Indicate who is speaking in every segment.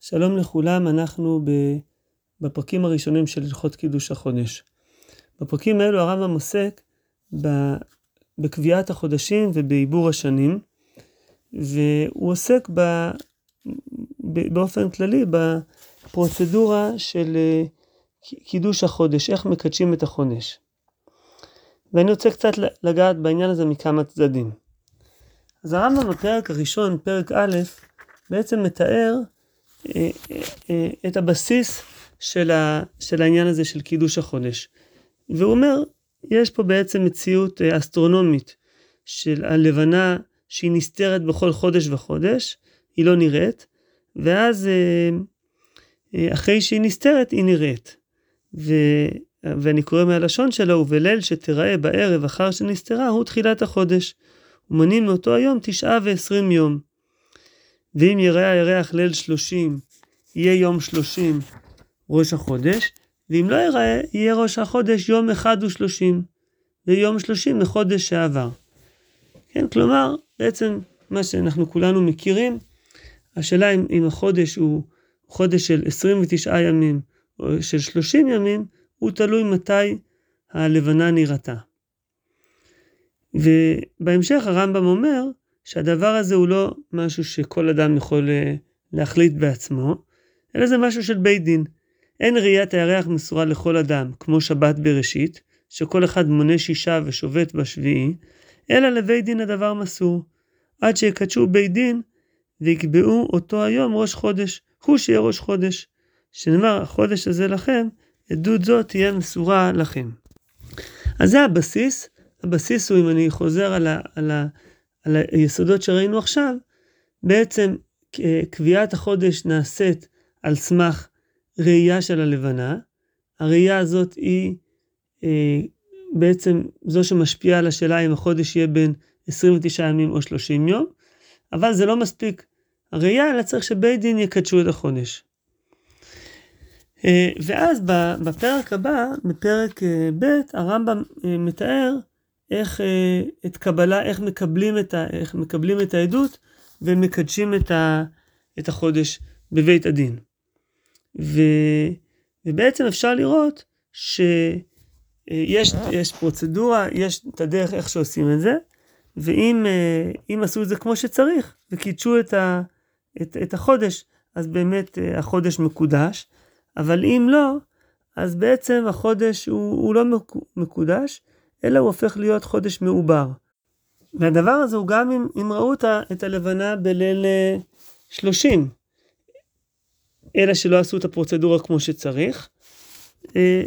Speaker 1: שלום לכולם, אנחנו בפרקים הראשונים של הלכות קידוש החודש. בפרקים האלו הרמב"ם עוסק בקביעת החודשים ובעיבור השנים, והוא עוסק ב, באופן כללי בפרוצדורה של אה, קידוש החודש, איך מקדשים את החודש. ואני רוצה קצת לגעת בעניין הזה מכמה צדדים. אז הרמב"ם בפרק הראשון, פרק א', בעצם מתאר את הבסיס של, ה, של העניין הזה של קידוש החודש. והוא אומר, יש פה בעצם מציאות אה, אסטרונומית של הלבנה שהיא נסתרת בכל חודש וחודש, היא לא נראית, ואז אחרי שהיא נסתרת היא נראית. ו, ואני קורא מהלשון שלו, ובליל שתיראה בערב אחר שנסתרה הוא תחילת החודש. ומנים מאותו היום תשעה ועשרים יום. ואם יראה הירח ליל שלושים, יהיה יום שלושים ראש החודש, ואם לא יראה, יהיה ראש החודש יום אחד ושלושים, ויום שלושים לחודש שעבר. כן, כלומר, בעצם מה שאנחנו כולנו מכירים, השאלה אם, אם החודש הוא חודש של 29 ימים או של 30 ימים, הוא תלוי מתי הלבנה נראתה. ובהמשך הרמב"ם אומר שהדבר הזה הוא לא משהו שכל אדם יכול אה, להחליט בעצמו, אלא זה משהו של בית דין. אין ראיית הירח מסורה לכל אדם, כמו שבת בראשית, שכל אחד מונה שישה ושובת בשביעי, אלא לבית דין הדבר מסור, עד שיקדשו בית דין ויקבעו אותו היום ראש חודש, הוא שיהיה ראש חודש. שנאמר, החודש הזה לכם, עדות זו תהיה מסורה לכם. אז זה הבסיס, הבסיס הוא, אם אני חוזר על, ה, על, ה, על היסודות שראינו עכשיו, בעצם אה, קביעת החודש נעשית על סמך ראייה של הלבנה. הראייה הזאת היא אה, בעצם זו שמשפיעה על השאלה אם החודש יהיה בין 29 ימים או 30 יום, אבל זה לא מספיק הראייה, אלא צריך שבית דין יקדשו את החודש. אה, ואז בפרק הבא, בפרק ב', הרמב"ם מתאר איך אה, את קבלה, איך מקבלים את, ה, איך מקבלים את העדות ומקדשים את, ה, את החודש בבית הדין. ו, ובעצם אפשר לראות שיש אה, יש פרוצדורה, יש את הדרך איך שעושים את זה, ואם אה, עשו את זה כמו שצריך וקידשו את, ה, את, את החודש, אז באמת החודש מקודש, אבל אם לא, אז בעצם החודש הוא, הוא לא מקודש, אלא הוא הופך להיות חודש מעובר. והדבר הזה הוא גם אם, אם ראו אותה, את הלבנה בליל 30, אה, אלא שלא עשו את הפרוצדורה כמו שצריך, אה,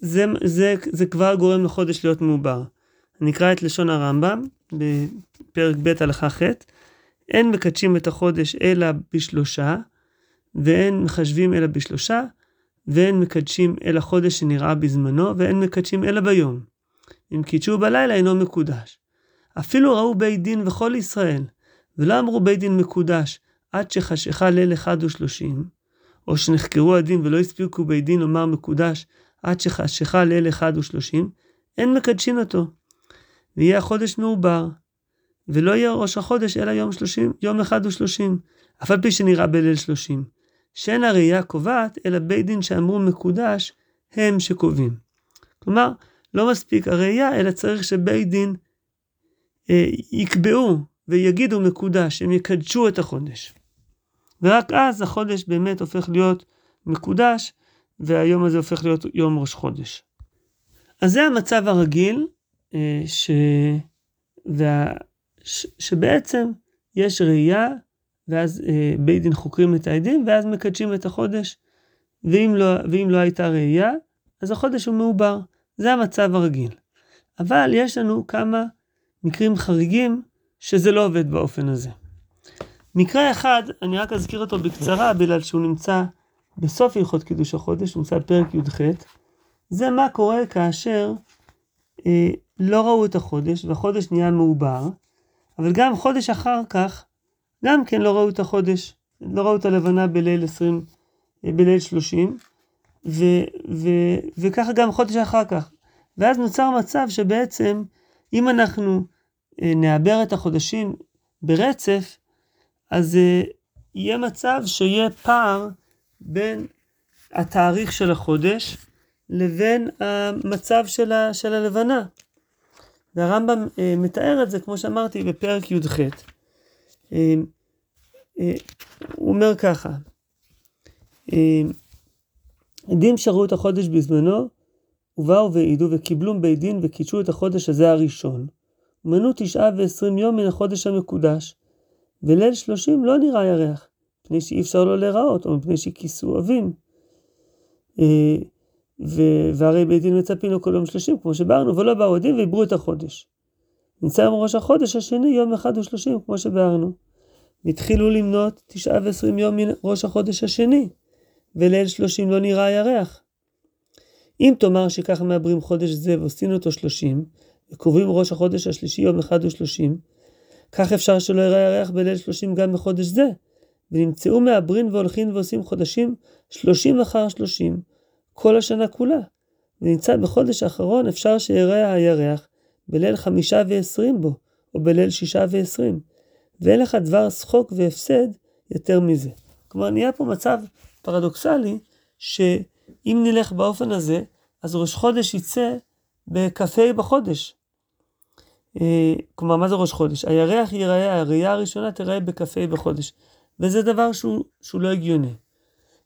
Speaker 1: זה, זה, זה כבר גורם לחודש להיות מעובר. אני אקרא את לשון הרמב"ם בפרק ב' הלכה ח' אין מקדשים את החודש אלא בשלושה, ואין מחשבים אלא בשלושה, ואין מקדשים אלא חודש שנראה בזמנו, ואין מקדשים אלא ביום. אם קידשו בלילה אינו מקודש. אפילו ראו בית דין וכל ישראל, ולא אמרו בית דין מקודש, עד שחשיכה ליל אחד ושלושים, או שנחקרו הדין ולא הספיקו בית דין לומר מקודש, עד שחשיכה ליל אחד ושלושים, אין מקדשין אותו. ויהיה החודש מעובר, ולא יהיה ראש החודש אלא יום שלושים, יום אחד ושלושים, אף על פי שנראה בליל שלושים. שאין הראייה קובעת, אלא בית דין שאמרו מקודש, הם שקובעים. כלומר, לא מספיק הראייה, אלא צריך שבית דין אה, יקבעו ויגידו מקודש, הם יקדשו את החודש. ורק אז החודש באמת הופך להיות מקודש, והיום הזה הופך להיות יום ראש חודש. אז זה המצב הרגיל, אה, ש... וה... ש... שבעצם יש ראייה, ואז אה, בית דין חוקרים את העדים, ואז מקדשים את החודש, ואם לא, ואם לא הייתה ראייה, אז החודש הוא מעובר. זה המצב הרגיל. אבל יש לנו כמה מקרים חריגים שזה לא עובד באופן הזה. מקרה אחד, אני רק אזכיר אותו בקצרה, בגלל שהוא נמצא בסוף הלכות קידוש החודש, נמצא בפרק י"ח, זה מה קורה כאשר אה, לא ראו את החודש, והחודש נהיה מעובר, אבל גם חודש אחר כך, גם כן לא ראו את החודש, לא ראו את הלבנה בליל 20, אה, בליל 30, ו, ו, וככה גם חודש אחר כך. ואז נוצר מצב שבעצם אם אנחנו אה, נעבר את החודשים ברצף, אז, אה, יהיה מצב שיהיה פער בין התאריך של החודש לבין המצב של, ה, של הלבנה. והרמב"ם אה, מתאר את זה, כמו שאמרתי, בפרק י"ח. אה, אה, הוא אומר ככה, אה, עדים שראו את החודש בזמנו, ובאו והעידו וקיבלו בית דין וקידשו את החודש הזה הראשון. ומנו תשעה ועשרים יום מן החודש המקודש, וליל שלושים לא נראה ירח, מפני שאי אפשר לו להיראות, או מפני שכיסו אבים. אה, והרי בית דין מצפים לו כל יום שלושים, כמו שבארנו, ולא באו עדים ועיברו את החודש. נמצא ראש החודש השני יום אחד ושלושים, כמו שבארנו. והתחילו למנות תשעה ועשרים יום מראש החודש השני, וליל שלושים לא נראה הירח. אם תאמר שככה מעברים חודש זה ועושים אותו שלושים, וקובעים ראש החודש השלישי יום אחד ושלושים, כך אפשר שלא יראה ירח בליל שלושים גם בחודש זה, ונמצאו מעברין והולכים ועושים חודשים שלושים אחר שלושים, כל השנה כולה. ונמצא בחודש האחרון אפשר שיראה הירח בליל חמישה ועשרים בו, או בליל שישה ועשרים. ואין לך דבר שחוק והפסד יותר מזה. כלומר, נהיה פה מצב פרדוקסלי, שאם נלך באופן הזה, אז ראש חודש יצא בכ"ה בחודש. אה, כלומר, מה זה ראש חודש? הירח ייראה, הראייה הראשונה תיראה בכ"ה בחודש. וזה דבר שהוא, שהוא לא הגיוני.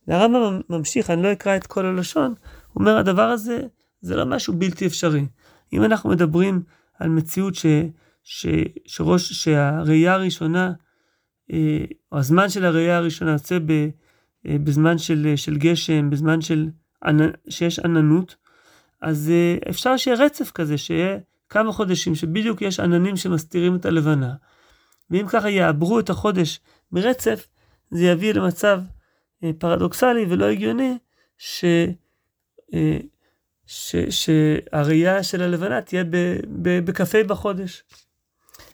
Speaker 1: והרמב"ם ממשיך, אני לא אקרא את כל הלשון, הוא אומר, הדבר הזה, זה לא משהו בלתי אפשרי. אם אנחנו מדברים על מציאות ש, ש, שראש, שהראייה הראשונה, אה, או הזמן של הראייה הראשונה יוצא ב, בזמן של, של גשם, בזמן של, שיש עננות, אז אפשר שיהיה רצף כזה, שיהיה כמה חודשים שבדיוק יש עננים שמסתירים את הלבנה. ואם ככה יעברו את החודש ברצף, זה יביא למצב אה, פרדוקסלי ולא הגיוני, ש, אה, ש, שהראייה של הלבנה תהיה בכ"ה בחודש.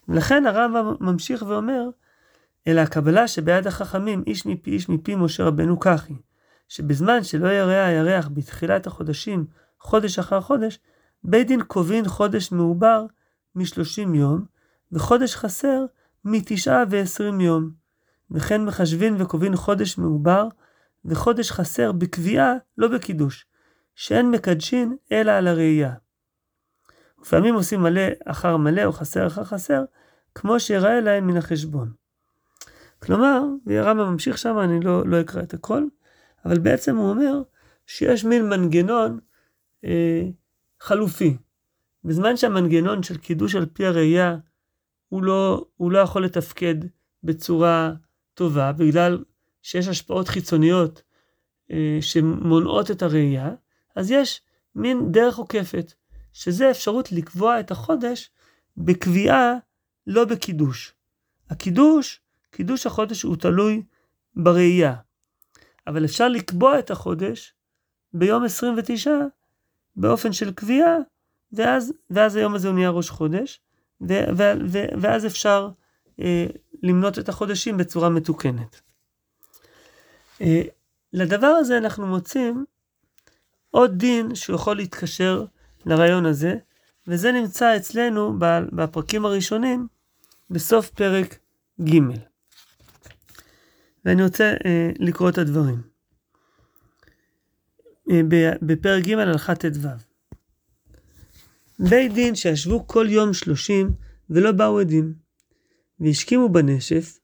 Speaker 1: ולכן הרמב"ם ממשיך ואומר, אלא הקבלה שביד החכמים, איש מפי איש מפי משה רבנו ככי, שבזמן שלא יראה הירח בתחילת החודשים, חודש אחר חודש, בית דין קובעים חודש מעובר משלושים יום, וחודש חסר מתשעה ועשרים יום. וכן מחשבים וקובעים חודש מעובר, וחודש חסר בקביעה, לא בקידוש, שאין מקדשין אלא על הראייה. לפעמים עושים מלא אחר מלא או חסר אחר חסר, כמו שיראה להם מן החשבון. כלומר, והרמב"ם ממשיך שם, אני לא, לא אקרא את הכל, אבל בעצם הוא אומר שיש מין מנגנון אה, חלופי. בזמן שהמנגנון של קידוש על פי הראייה הוא לא, הוא לא יכול לתפקד בצורה טובה, בגלל שיש השפעות חיצוניות אה, שמונעות את הראייה, אז יש מין דרך עוקפת, שזה אפשרות לקבוע את החודש בקביעה, לא בקידוש. הקידוש, קידוש החודש הוא תלוי בראייה, אבל אפשר לקבוע את החודש ביום 29 באופן של קביעה, ואז, ואז היום הזה הוא נהיה ראש חודש, ו, ו, ו, ואז אפשר אה, למנות את החודשים בצורה מתוקנת. אה, לדבר הזה אנחנו מוצאים עוד דין שיכול להתקשר לרעיון הזה, וזה נמצא אצלנו בפרקים הראשונים בסוף פרק ג'. ואני רוצה אה, לקרוא את הדברים. אה, בפרק ג' הלכה ט"ו. בית דין שישבו כל יום שלושים ולא באו עדים, והשכימו בנשף,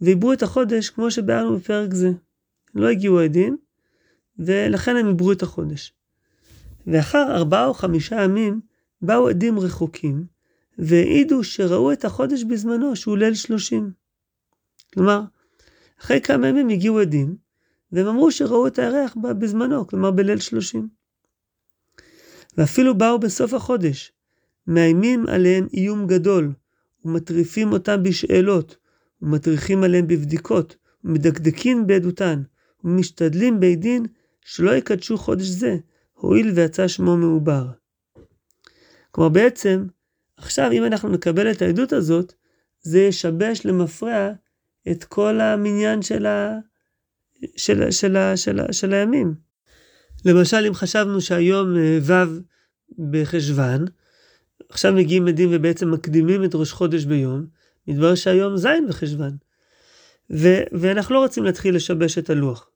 Speaker 1: ועיברו את החודש כמו שבארנו בפרק זה. לא הגיעו עדים, ולכן הם עיברו את החודש. ואחר ארבעה או חמישה ימים באו עדים רחוקים, והעידו שראו את החודש בזמנו, שהוא ליל שלושים. כלומר, אחרי כמה ימים הגיעו עדים, והם אמרו שראו את הירח בזמנו, כלומר בליל שלושים. ואפילו באו בסוף החודש, מאיימים עליהם איום גדול, ומטריפים אותם בשאלות, ומטריחים עליהם בבדיקות, ומדקדקים בעדותן, ומשתדלים בית דין שלא יקדשו חודש זה, הואיל ויצא שמו מעובר. כלומר בעצם, עכשיו אם אנחנו נקבל את העדות הזאת, זה ישבש למפרע את כל המניין של, ה... של, של, של, של, של הימים. למשל, אם חשבנו שהיום אה, ו' בחשוון, עכשיו מגיעים עדים ובעצם מקדימים את ראש חודש ביום, מתברר שהיום ז' בחשוון. ו- ואנחנו לא רוצים להתחיל לשבש את הלוח.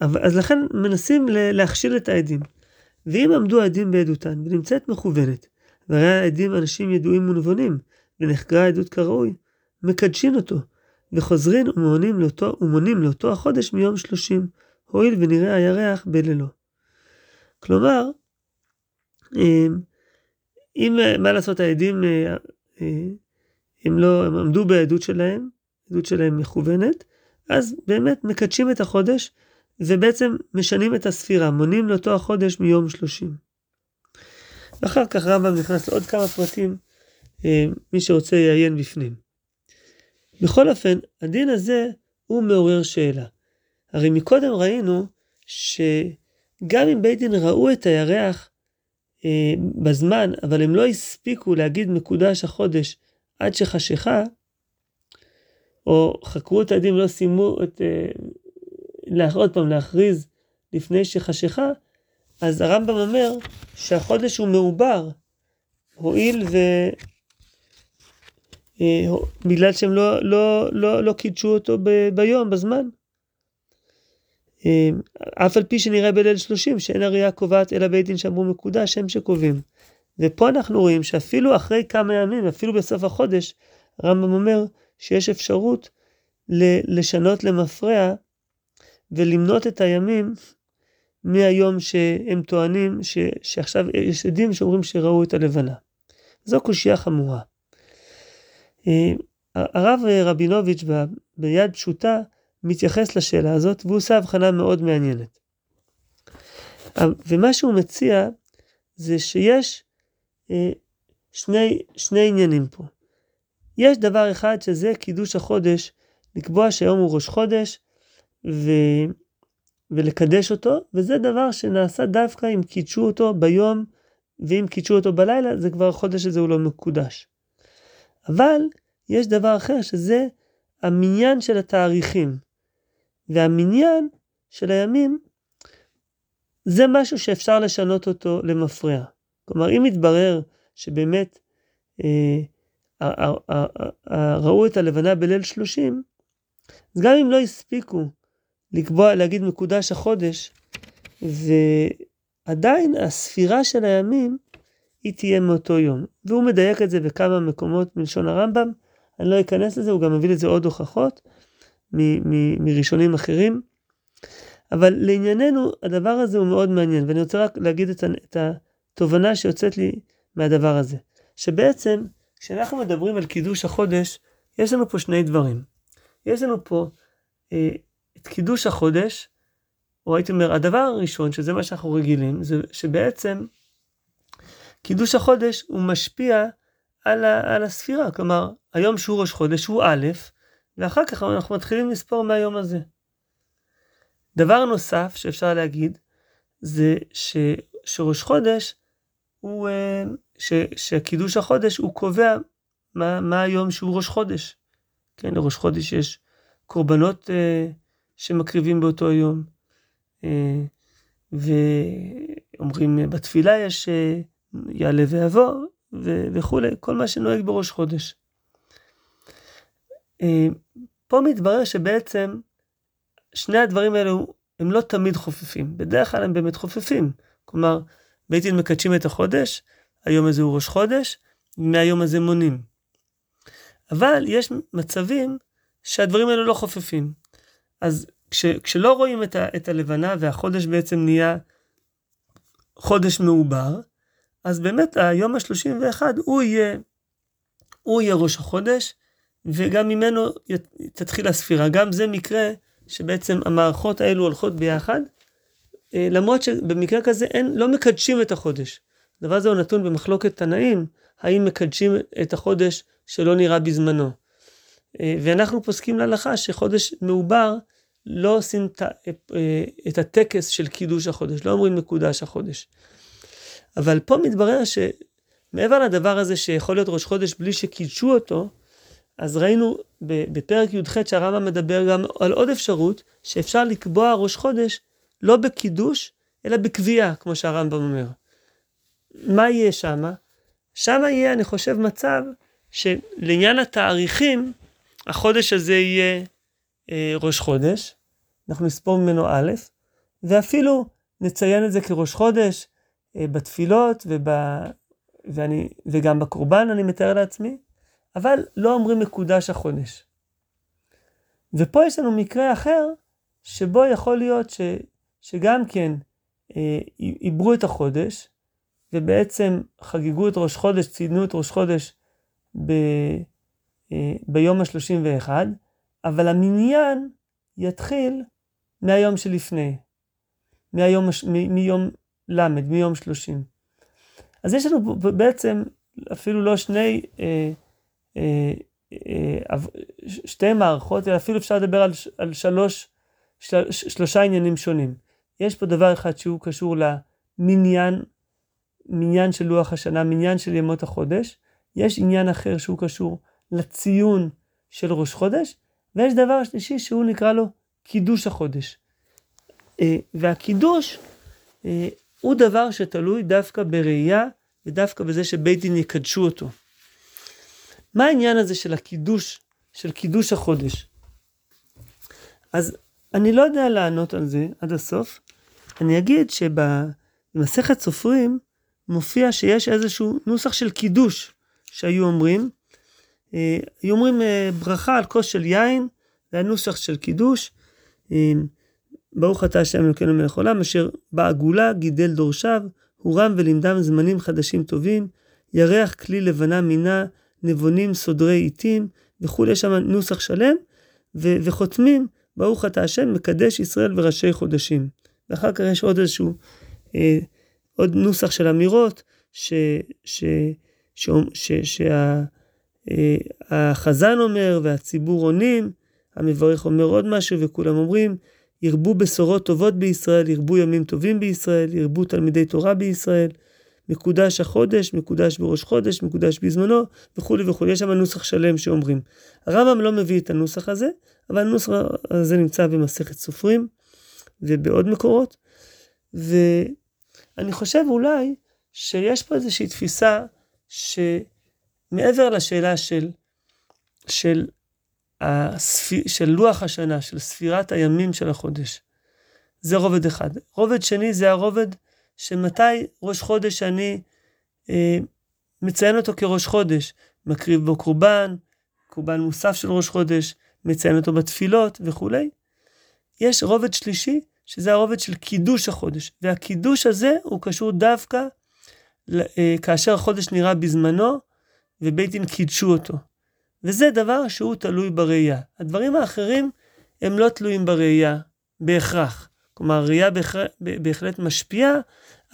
Speaker 1: אבל, אז לכן מנסים להכשיל את העדים. ואם עמדו העדים בעדותן ונמצאת מכוונת, והרי העדים אנשים ידועים ונבונים, ונחקרה העדות כראוי, מקדשין אותו, וחוזרין ומונים לאותו, ומונים לאותו החודש מיום שלושים, הואיל ונראה הירח בלילו. כלומר, אם, אם מה לעשות העדים, אה, אה, הם לא, הם עמדו בעדות שלהם, עדות שלהם מכוונת, אז באמת מקדשים את החודש, ובעצם משנים את הספירה, מונים לאותו החודש מיום שלושים. ואחר כך רמב"ם נכנס לעוד כמה פרטים, אה, מי שרוצה יעיין בפנים. בכל אופן, הדין הזה הוא מעורר שאלה. הרי מקודם ראינו שגם אם בית דין ראו את הירח אה, בזמן, אבל הם לא הספיקו להגיד מקודש החודש עד שחשיכה, או חקרו את העדים, לא סיימו את... אה, עוד פעם, להכריז לפני שחשיכה, אז הרמב"ם אומר שהחודש הוא מעובר, הואיל ו... אה, בגלל שהם לא, לא, לא, לא קידשו אותו ב, ביום, בזמן. אה, אף על פי שנראה בליל שלושים, שאין הראייה קובעת אלא בית דין שאמרו מקודש, הם שקובעים. ופה אנחנו רואים שאפילו אחרי כמה ימים, אפילו בסוף החודש, הרמב"ם אומר שיש אפשרות לשנות למפרע ולמנות את הימים מהיום שהם טוענים ש, שעכשיו יש עדים שאומרים שראו את הלבנה. זו קושייה חמורה. אה, הרב רבינוביץ' ביד פשוטה מתייחס לשאלה הזאת והוא עושה הבחנה מאוד מעניינת. ומה שהוא מציע זה שיש אה, שני, שני עניינים פה. יש דבר אחד שזה קידוש החודש, לקבוע שהיום הוא ראש חודש ו... ולקדש אותו, וזה דבר שנעשה דווקא אם קידשו אותו ביום, ואם קידשו אותו בלילה, זה כבר החודש הזה הוא לא מקודש. אבל יש דבר אחר שזה המניין של התאריכים. והמניין של הימים זה משהו שאפשר לשנות אותו למפרע. כלומר, אם יתברר שבאמת אה, ראו את הלבנה בליל שלושים, אז גם אם לא הספיקו לקבוע, להגיד מקודש החודש, ועדיין הספירה של הימים היא תהיה מאותו יום. והוא מדייק את זה בכמה מקומות מלשון הרמב"ם, אני לא אכנס לזה, הוא גם מביא לזה עוד הוכחות מראשונים אחרים. אבל לענייננו, הדבר הזה הוא מאוד מעניין, ואני רוצה רק להגיד את, את התובנה שיוצאת לי מהדבר הזה. שבעצם, כשאנחנו מדברים על קידוש החודש, יש לנו פה שני דברים. יש לנו פה אה, את קידוש החודש, או הייתי אומר, הדבר הראשון, שזה מה שאנחנו רגילים, זה שבעצם קידוש החודש הוא משפיע על, ה, על הספירה. כלומר, היום שהוא ראש חודש הוא א', ואחר כך אנחנו מתחילים לספור מהיום הזה. דבר נוסף שאפשר להגיד, זה ש, שראש חודש הוא, אה, ש, שקידוש החודש הוא קובע מה, מה היום שהוא ראש חודש. כן, לראש חודש יש קורבנות אה, שמקריבים באותו יום. אה, ואומרים בתפילה יש אה, יעלה ויבוא וכולי, כל מה שנוהג בראש חודש. אה, פה מתברר שבעצם שני הדברים האלו הם לא תמיד חופפים, בדרך כלל הם באמת חופפים. כלומר, בית דין מקדשים את החודש, היום הזה הוא ראש חודש, מהיום הזה מונים. אבל יש מצבים שהדברים האלו לא חופפים. אז כש, כשלא רואים את, ה, את הלבנה והחודש בעצם נהיה חודש מעובר, אז באמת היום ה-31 הוא יהיה, הוא יהיה ראש החודש, וגם ממנו תתחיל הספירה. גם זה מקרה שבעצם המערכות האלו הולכות ביחד, אה, למרות שבמקרה כזה אין, לא מקדשים את החודש. הדבר הזה הוא נתון במחלוקת תנאים, האם מקדשים את החודש שלא נראה בזמנו. אה, ואנחנו פוסקים להלכה שחודש מעובר, לא עושים אה, את הטקס של קידוש החודש, לא אומרים מקודש החודש. אבל פה מתברר שמעבר לדבר הזה שיכול להיות ראש חודש בלי שקידשו אותו, אז ראינו בפרק י"ח שהרמב"ם מדבר גם על עוד אפשרות, שאפשר לקבוע ראש חודש לא בקידוש, אלא בקביעה, כמו שהרמב"ם אומר. מה יהיה שמה? שמה יהיה, אני חושב, מצב שלעניין התאריכים, החודש הזה יהיה אה, ראש חודש, אנחנו נספור ממנו א', ואפילו נציין את זה כראש חודש בתפילות וב, ואני, וגם בקורבן, אני מתאר לעצמי, אבל לא אומרים מקודש החודש. ופה יש לנו מקרה אחר, שבו יכול להיות ש, שגם כן אה, עיברו את החודש, ובעצם חגגו את ראש חודש, ציינו את ראש חודש ב, אה, ביום ה-31, אבל המניין יתחיל מהיום שלפני, מהיום, מיום ל', מיום 30. אז יש לנו בעצם אפילו לא שני, אה, אה, אה, שתי מערכות, אלא אפילו אפשר לדבר על, על שלוש, של, שלושה עניינים שונים. יש פה דבר אחד שהוא קשור למניין, מניין של לוח השנה, מניין של ימות החודש. יש עניין אחר שהוא קשור לציון של ראש חודש, ויש דבר שלישי שהוא נקרא לו קידוש החודש. אה, והקידוש אה, הוא דבר שתלוי דווקא בראייה ודווקא בזה שבית דין יקדשו אותו. מה העניין הזה של הקידוש, של קידוש החודש? אז אני לא יודע לענות על זה עד הסוף. אני אגיד שבמסכת סופרים מופיע שיש איזשהו נוסח של קידוש שהיו אומרים. אה, היו אומרים אה, ברכה על כוס של יין, זה היה נוסח של קידוש. ברוך אתה השם אלוקינו מלך עולם, אשר בעגולה גידל דורשיו, הורם ולימדם זמנים חדשים טובים, ירח כלי לבנה מינה, נבונים סודרי עיתים וכולי, יש שם נוסח שלם, ו- וחותמים, ברוך אתה השם, מקדש ישראל וראשי חודשים. ואחר כך יש עוד איזשהו, אה, עוד נוסח של אמירות, שהחזן אה, אומר והציבור עונים, המברך אומר עוד משהו וכולם אומרים, ירבו בשורות טובות בישראל, ירבו ימים טובים בישראל, ירבו תלמידי תורה בישראל, מקודש החודש, מקודש בראש חודש, מקודש בזמנו, וכולי וכולי. יש שם נוסח שלם שאומרים. הרמב"ם לא מביא את הנוסח הזה, אבל הנוסח הזה נמצא במסכת סופרים ובעוד מקורות. ואני חושב אולי שיש פה איזושהי תפיסה שמעבר לשאלה של, של הספיר, של לוח השנה, של ספירת הימים של החודש. זה רובד אחד. רובד שני זה הרובד שמתי ראש חודש אני אה, מציין אותו כראש חודש, מקריב בו קורבן, קורבן מוסף של ראש חודש, מציין אותו בתפילות וכולי. יש רובד שלישי, שזה הרובד של קידוש החודש, והקידוש הזה הוא קשור דווקא אה, כאשר החודש נראה בזמנו, ובית דין קידשו אותו. וזה דבר שהוא תלוי בראייה. הדברים האחרים הם לא תלויים בראייה בהכרח. כלומר, הראייה בהחלט, משפיעה,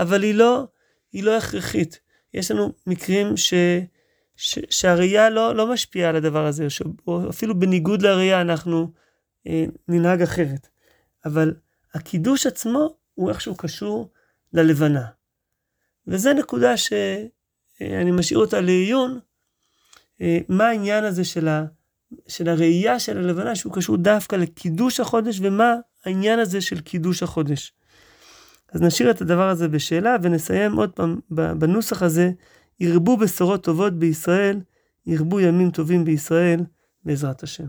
Speaker 1: אבל היא לא, היא לא הכרחית. יש לנו מקרים ש, ש, שהראייה לא, לא משפיעה על הדבר הזה, או אפילו בניגוד לראייה אנחנו אה, ננהג אחרת. אבל הקידוש עצמו הוא איכשהו קשור ללבנה. וזו נקודה שאני משאיר אותה לעיון, אה, מה העניין הזה של, ה, של הראייה של הלבנה שהוא קשור דווקא לקידוש החודש ומה העניין הזה של קידוש החודש. אז נשאיר את הדבר הזה בשאלה ונסיים עוד פעם בנוסח הזה, ירבו בשורות טובות בישראל, ירבו ימים טובים בישראל, בעזרת השם.